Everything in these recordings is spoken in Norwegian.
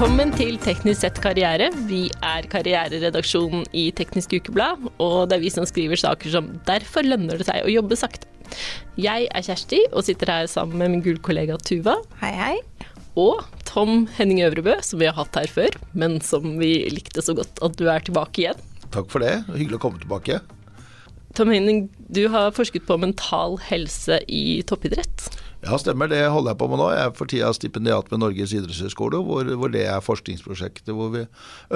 Velkommen til Teknisk sett karriere. Vi er karriereredaksjonen i Teknisk Ukeblad, og det er vi som skriver saker som 'Derfor lønner det seg å jobbe sakte'. Jeg er Kjersti og sitter her sammen med min gullkollega Tuva. Hei, hei. Og Tom Henning Øvrebø, som vi har hatt her før, men som vi likte så godt at du er tilbake igjen. Takk for det. Hyggelig å komme tilbake. Tom Henning, du har forsket på mental helse i toppidrett. Ja, stemmer. Det holder jeg på med nå. Jeg er for tida stipendiat ved Norges idrettshøgskole, hvor, hvor, det er forskningsprosjektet hvor vi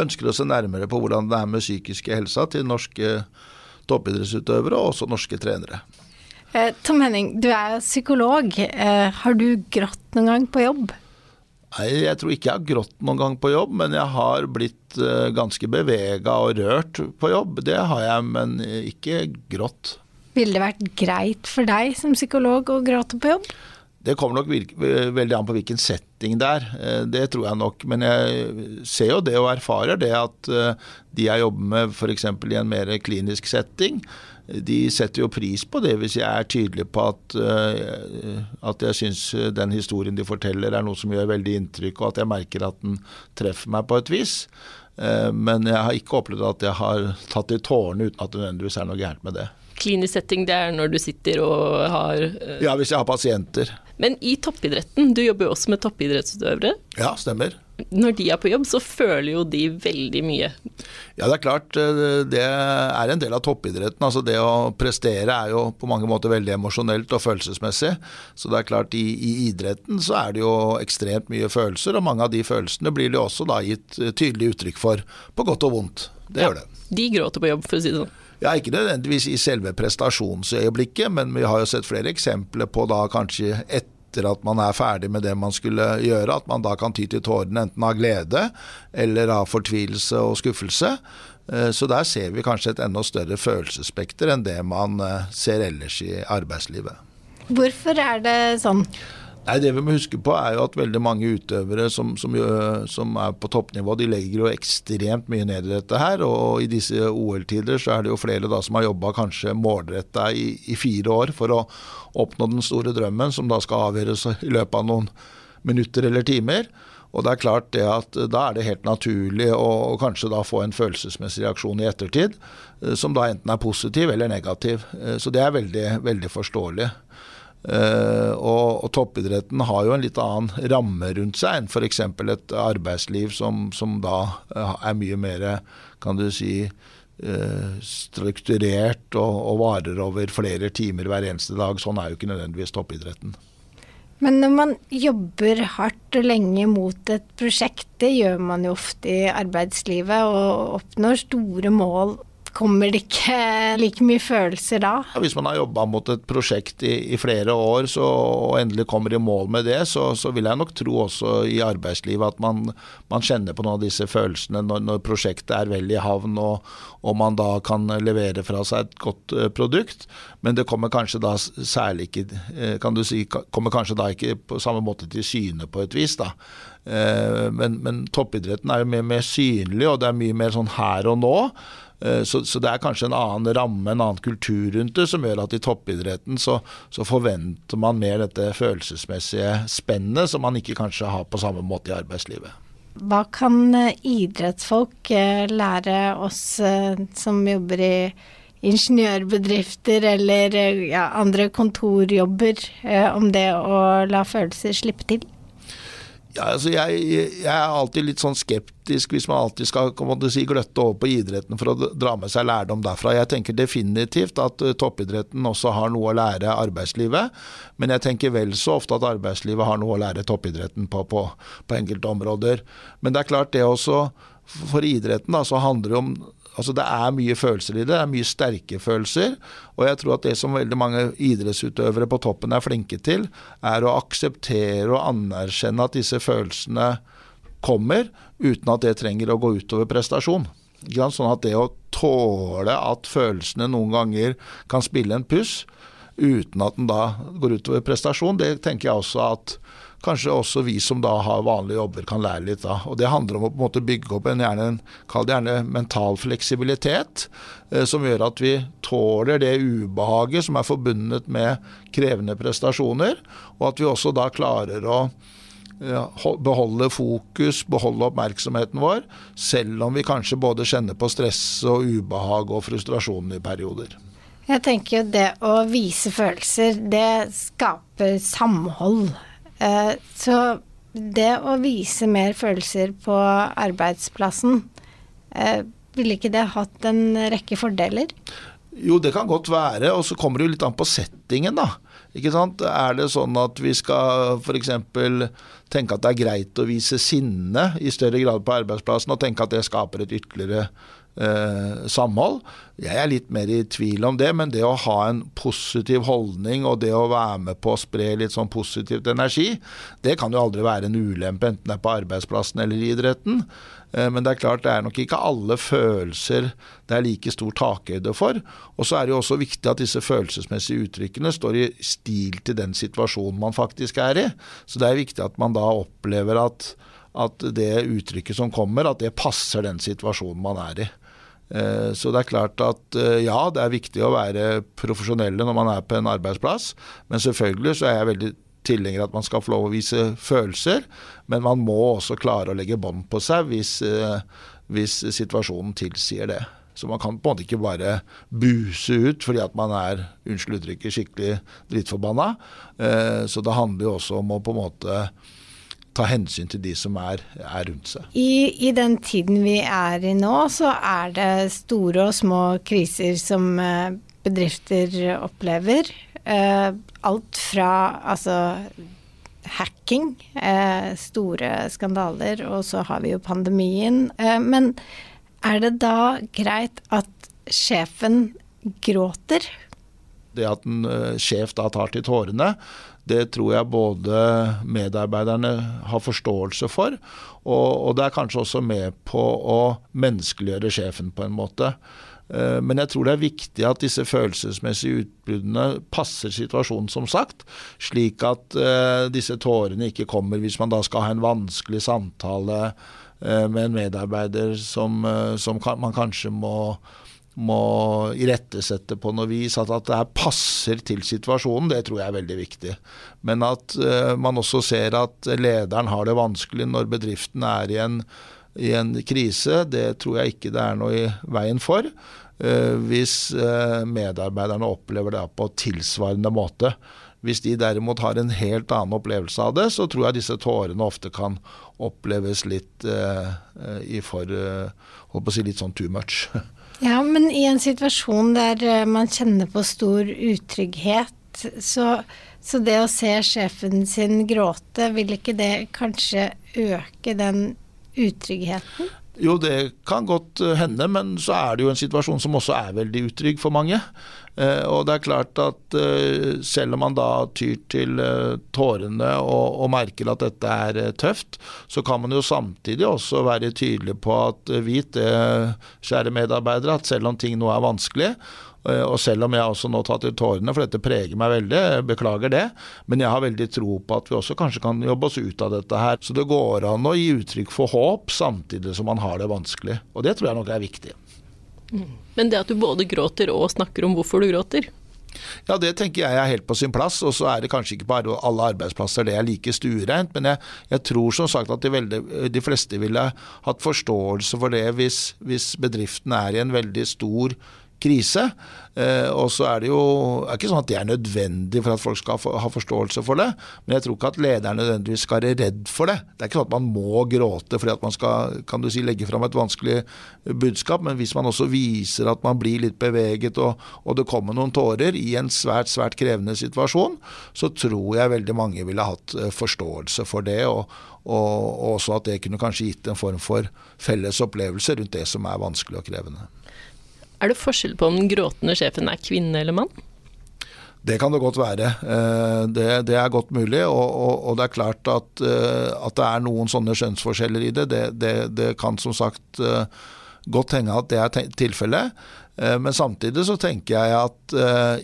ønsker å se nærmere på hvordan det er med psykiske helsa til norske toppidrettsutøvere og også norske trenere. Eh, Tom Henning, du er psykolog. Eh, har du grått noen gang på jobb? Nei, jeg tror ikke jeg har grått noen gang på jobb, men jeg har blitt eh, ganske bevega og rørt på jobb. Det har jeg, men ikke grått. Ville det vært greit for deg som psykolog å gråte på jobb? Det kommer nok veldig an på hvilken setting det er. Eh, det tror jeg nok. Men jeg ser jo det og erfarer det at eh, de jeg jobber med f.eks. i en mer klinisk setting, de setter jo pris på det hvis jeg er tydelig på at, at jeg syns den historien de forteller er noe som gjør veldig inntrykk, og at jeg merker at den treffer meg på et vis. Men jeg har ikke opplevd at jeg har tatt i tårene uten at det nødvendigvis er noe gærent med det. Klinisk setting, det er når du sitter og har uh... Ja, hvis jeg har pasienter. Men i toppidretten, du jobber jo også med toppidrettsutøvere. Ja, stemmer. Når de er på jobb, så føler jo de veldig mye. Ja, det er klart. Eh, det er en del av toppidretten. Altså det å prestere er jo på mange måter veldig emosjonelt og følelsesmessig. Så det er klart, i, i, idretten så er det jo ekstremt mye følelser, og mange av de følelsene blir det også da gitt eh, tydelig uttrykk for, på godt og vondt. Det ja, gjør det. De gråter på jobb, for å si det sånn. Ja, Ikke nødvendigvis i selve prestasjonsøyeblikket, men vi har jo sett flere eksempler på da kanskje etter at man er ferdig med det man skulle gjøre, at man da kan ty til tårene enten av glede eller av fortvilelse og skuffelse. Eh, så der ser vi kanskje et enda større følelsesspekter enn det man eh, ser ellers i arbeidslivet. Hvorfor er det sånn? Nei, Det vi må huske på er jo at veldig mange utøvere som, som, som, er på toppnivå, de legger jo ekstremt mye ned i dette her. Og i disse OL-tider så er det jo flere da som har jobba kanskje målretta i, i, fire år for å oppnå den store drømmen, som da skal avgjøres i løpet av noen minutter eller timer. Og det er klart det at da er det helt naturlig å kanskje da få en følelsesmessig reaksjon i ettertid, eh, som da enten er positiv eller negativ. Eh, så det er veldig, veldig forståelig. Uh, og, og, toppidretten har jo en litt annen ramme rundt seg enn f.eks. et arbeidsliv som, som da uh, er mye mer, kan du si, uh, strukturert og, og, varer over flere timer hver eneste dag. Sånn er jo ikke nødvendigvis toppidretten. Men når man jobber hardt og lenge mot et prosjekt, det gjør man jo ofte i arbeidslivet, og oppnår store mål kommer det ikke like mye følelser da? Ja, hvis man har jobba mot et prosjekt i, i flere år så, og endelig kommer i mål med det, så, så, vil jeg nok tro også i arbeidslivet at man, man kjenner på noen av disse følelsene når, når prosjektet er vel i havn og, og, man da kan levere fra seg et godt uh, produkt. Men det kommer kanskje da særlig ikke uh, kan du si, kommer kanskje da ikke på samme måte til syne på et vis. da. Uh, men, men toppidretten er jo mye mer synlig, og det er mye mer sånn her og nå. Eh, så, så, det er kanskje en annen ramme, en annen kultur rundt det, som gjør at i toppidretten så, så forventer man mer dette følelsesmessige spennet som man ikke kanskje har på samme måte i arbeidslivet. Hva kan eh, idrettsfolk eh, lære oss som jobber i ingeniørbedrifter eller ja, andre kontorjobber om det å la følelser slippe til? Ja, altså jeg, jeg, er alltid litt sånn skeptisk hvis man alltid skal si, gløtte over på idretten for å dra med seg lærdom derfra. Jeg tenker definitivt at uh, toppidretten også har noe å lære arbeidslivet, men jeg tenker vel så ofte at arbeidslivet har noe å lære toppidretten på, på, på enkelte områder. Men det er klart det også, for idretten da, så handler det om Altså Det er mye følelser i det, det er mye sterke følelser. Og jeg tror at det som veldig mange idrettsutøvere på toppen er flinke til, er å akseptere og anerkjenne at disse følelsene kommer, uten at det trenger å gå utover prestasjon. Sånn at det å tåle at følelsene noen ganger kan spille en puss, uten at den da går utover prestasjon, det tenker jeg også at kanskje også vi som da har vanlige jobber, kan lære litt av. Og Det handler om å på en måte bygge opp en, gjerne, det gjerne mental fleksibilitet, eh, som gjør at vi tåler det ubehaget som er forbundet med krevende prestasjoner, og at vi også da klarer å beholde fokus, beholde oppmerksomheten vår, selv om vi kanskje både kjenner på stress og ubehag og frustrasjon i perioder. Jeg tenker jo det å vise følelser, det skaper samhold. Eh, så det å vise mer følelser på arbeidsplassen, eh, ville ikke det hatt en rekke fordeler? Jo, det kan godt være, og så kommer det jo litt an på settingen, da. Ikke sant? Er det sånn at vi skal f.eks. tenke at det er greit å vise sinne i større grad på arbeidsplassen, og tenke at det skaper et ytterligere eh, samhold? Jeg er litt mer i tvil om det, men det å ha en positiv holdning og det å være med på å spre litt sånn positivt energi, det kan jo aldri være en ulempe, enten det er på arbeidsplassen eller i idretten. Eh, men det er klart det er nok ikke alle følelser det er like stor takhøyde for. Og så er det jo også viktig at disse følelsesmessige uttrykkene står i stil til den situasjonen man faktisk er i. Så det er viktig at man da opplever at, at det uttrykket som kommer, at det passer den situasjonen man er i. Eh, så det er klart at eh, ja, det er viktig å være profesjonelle når man er på en arbeidsplass, men selvfølgelig så er jeg veldig tilhenger at man skal få lov å vise følelser, men man må også klare å legge bånd på seg hvis, eh, hvis, situasjonen tilsier det. Så man kan på en måte ikke bare buse ut fordi at man er unnskyld uttrykket, skikkelig drittforbanna. Så det handler jo også om å på en måte ta hensyn til de som er, er rundt seg. I, I, den tiden vi er i nå, så er det store og små kriser som eh, bedrifter opplever. Uh, alt fra altså hacking, uh, store skandaler, og så har vi jo pandemien. Men er det da greit at sjefen gråter? Det at en sjef da tar til tårene, det tror jeg både medarbeiderne har forståelse for, og, og det er kanskje også med på å menneskeliggjøre sjefen på en måte. Eh, men jeg tror det er viktig at disse følelsesmessige utbruddene passer situasjonen, som sagt. Slik at uh, disse tårene ikke kommer hvis man da skal ha en vanskelig samtale uh, med en medarbeider som, som man kanskje må, må irettesette på noe vis. At, at det her passer til situasjonen, det tror jeg er veldig viktig. Men at man også ser at lederen har det vanskelig når bedriften er i en i en krise, det tror jeg ikke det er noe i veien for. Uh, hvis uh, medarbeiderne opplever det på tilsvarende måte. Hvis de derimot har en helt annen opplevelse av det, så tror jeg disse tårene ofte kan oppleves litt uh, i for uh, si litt sånn too much. Ja, men i en situasjon der man kjenner på stor utrygghet, så, så det å se sjefen sin gråte, vil ikke det kanskje øke den utryggheten? Jo, det kan godt eh, hende, men så er det jo en situasjon som også er veldig utrygg for mange. Eh, og det er klart at eh, selv om man da tyr til tårene og, og merker at dette er tøft, så kan man jo samtidig også være tydelig på at vit det, kjære medarbeidere, at selv om ting nå er vanskelig, og selv om jeg også nå tar til tårene, for dette preger meg veldig, beklager det, men jeg har veldig tro på at vi også kanskje kan jobbe oss ut av dette her. Så det går an å gi uttrykk for håp samtidig som man har det vanskelig. Og det tror jeg nok er viktig. Mm. Men det at du både gråter og snakker om hvorfor du gråter? Ja, det tenker jeg er helt på sin plass. Og så er det kanskje ikke bare alle arbeidsplasser det er like stuereint. Men jeg, jeg, tror som sagt at de, veldig, de, fleste ville hatt forståelse for det hvis, hvis bedriften er i en veldig stor krise. Eh, og så er det jo er ikke sånn at det er nødvendig for at folk skal ha forståelse for det, men jeg tror ikke at lederen nødvendigvis skal være redd for det. Det er ikke sånn at man må gråte fordi at man skal kan du si, legge fram et vanskelig budskap, men hvis man også viser at man blir litt beveget og, og det kommer noen tårer i en svært, svært krevende situasjon, så tror jeg veldig mange ville hatt eh, forståelse for det. og og også at det kunne kanskje gitt en form for felles opplevelse rundt det som er vanskelig og krevende. Er det forskjell på om den gråtende sjefen er kvinne eller mann? Det kan det godt være. Eh, det, det er godt mulig. Og, og, og, det er klart at, eh, at, det er noen sånne skjønnsforskjeller i det. Det, det, det kan som sagt eh, godt henge at det er tilfellet. Men samtidig så tenker jeg at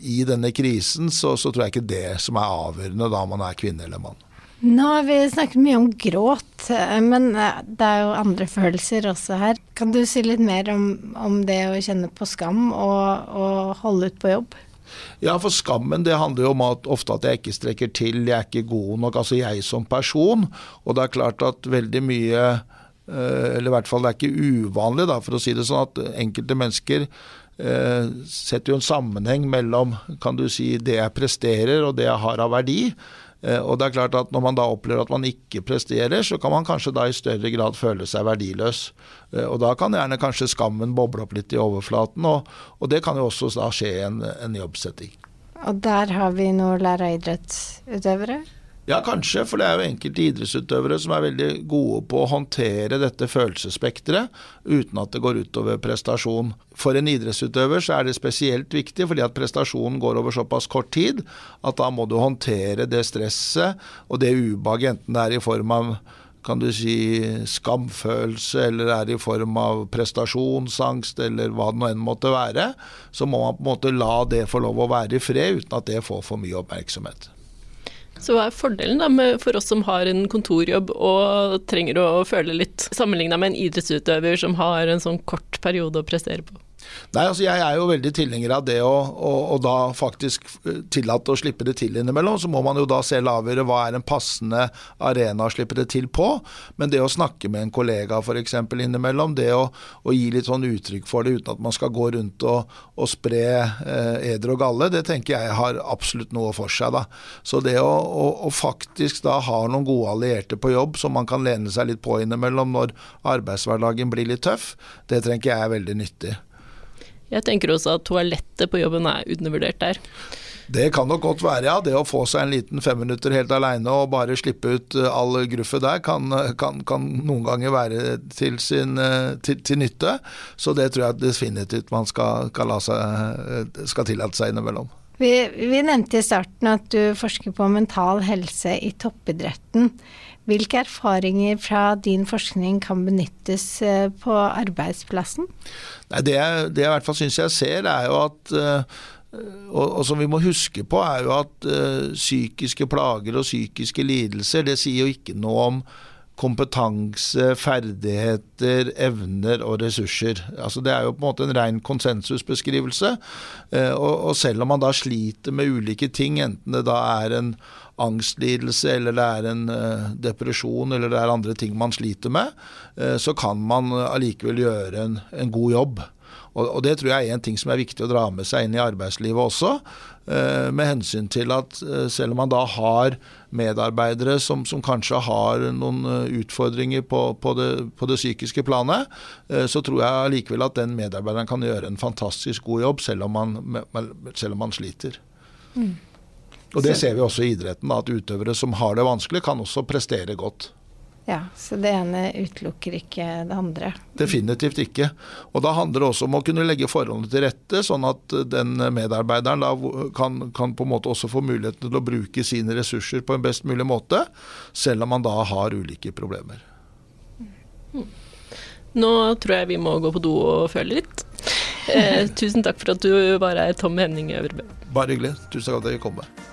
i denne krisen så, så tror jeg ikke det som er avgjørende da man er kvinne eller mann. Nå har vi snakket mye om gråt, men det er jo andre følelser også her. Kan du si litt mer om, om det å kjenne på skam og, og holde ut på jobb? Ja, for skammen det handler jo om at ofte at jeg ikke strekker til, jeg er ikke god nok, altså jeg som person. Og det er klart at veldig mye eh, eller i hvert fall det er ikke uvanlig, da, for å si det sånn, at enkelte mennesker eh, setter jo en sammenheng mellom kan du si, det jeg presterer og det jeg har av verdi. Eh, og det er klart at Når man da opplever at man ikke presterer, så kan man kanskje da i større grad føle seg verdiløs. Eh, og Da kan gjerne kanskje skammen boble opp litt i overflaten, og, og det kan jo også da skje i en, en jobbsetting. Og der har vi nå læra idrettsutøvere? Ja, kanskje, for det er jo enkelte idrettsutøvere som er veldig gode på å håndtere dette følelsesspekteret uten at det går utover prestasjon. For en idrettsutøver så er det spesielt viktig, fordi at prestasjonen går over såpass kort tid at da må du håndtere det stresset og det ubehaget, enten det er i form av kan du si skamfølelse, eller er i form av prestasjonsangst, eller hva det nå enn måtte være, så må man på en måte la det få lov å være i fred, uten at det får for mye oppmerksomhet. Så hva er fordelen da med, for oss som har en kontorjobb og trenger å føle litt, sammenligna med en idrettsutøver som har en sånn kort periode å prestere på? Nei, altså Jeg er jo veldig tilhenger av det å, å, å, da faktisk tillate å slippe det til innimellom. Så må man jo da se lavere hva er en passende arena å slippe det til på. Men det å snakke med en kollega f.eks. innimellom, det å, å, gi litt sånn uttrykk for det uten at man skal gå rundt og, og spre eh, eder og galle, det tenker jeg har absolutt noe for seg. da. Så det å, å faktisk da ha noen gode allierte på jobb som man kan lene seg litt på innimellom når arbeidshverdagen blir litt tøff, det tenker jeg er veldig nyttig. Jeg tenker også at toalettet på jobben er undervurdert der. Det kan nok godt være, ja. Det å få seg en liten femminutter helt aleine og bare slippe ut eh, all gruffet der, kan, kan, kan, noen ganger være til, sin, eh, til, til, nytte. Så det tror jeg definitivt man skal, seg, eh, skal tillate seg innimellom. Vi, vi nevnte i starten at du forsker på mental helse i toppidretten. Hvilke erfaringer fra din forskning kan benyttes på arbeidsplassen? Nei, det, det jeg i hvert fall syns jeg ser, er jo at uh, og, og, som vi må huske på, er jo at uh, psykiske plager og psykiske lidelser, det sier jo ikke noe om kompetanse, ferdigheter, evner og ressurser. Altså Det er jo på en måte en ren konsensusbeskrivelse. Uh, og, og, selv om man da sliter med ulike ting, enten det da er en angstlidelse, eller det er en uh, depresjon, eller det er andre ting man sliter med, uh, så kan man allikevel gjøre en, en god jobb. Og, og, Det tror jeg er en ting som er viktig å dra med seg inn i arbeidslivet også. Uh, med hensyn til at selv om man da har medarbeidere som, som kanskje har noen utfordringer på, på, det, på, det, psykiske planet, så tror jeg allikevel at den medarbeideren kan gjøre en fantastisk god jobb, selv om man, selv om man sliter. Mm. Og Det ser vi også i idretten, at utøvere som har det vanskelig, kan også prestere godt. Ja, Så det ene utelukker ikke det andre? Definitivt ikke. Og Da handler det også om å kunne legge forholdene til rette, sånn at den medarbeideren da kan, kan, på en måte også få muligheten til å bruke sine ressurser på en best mulig måte, selv om man da har ulike problemer. Nå tror jeg vi må gå på do og føle litt. Eh, tusen takk for at du var her, Tom Henning Øvrebø. Bare hyggelig. Tusen takk for at dere kom. Med.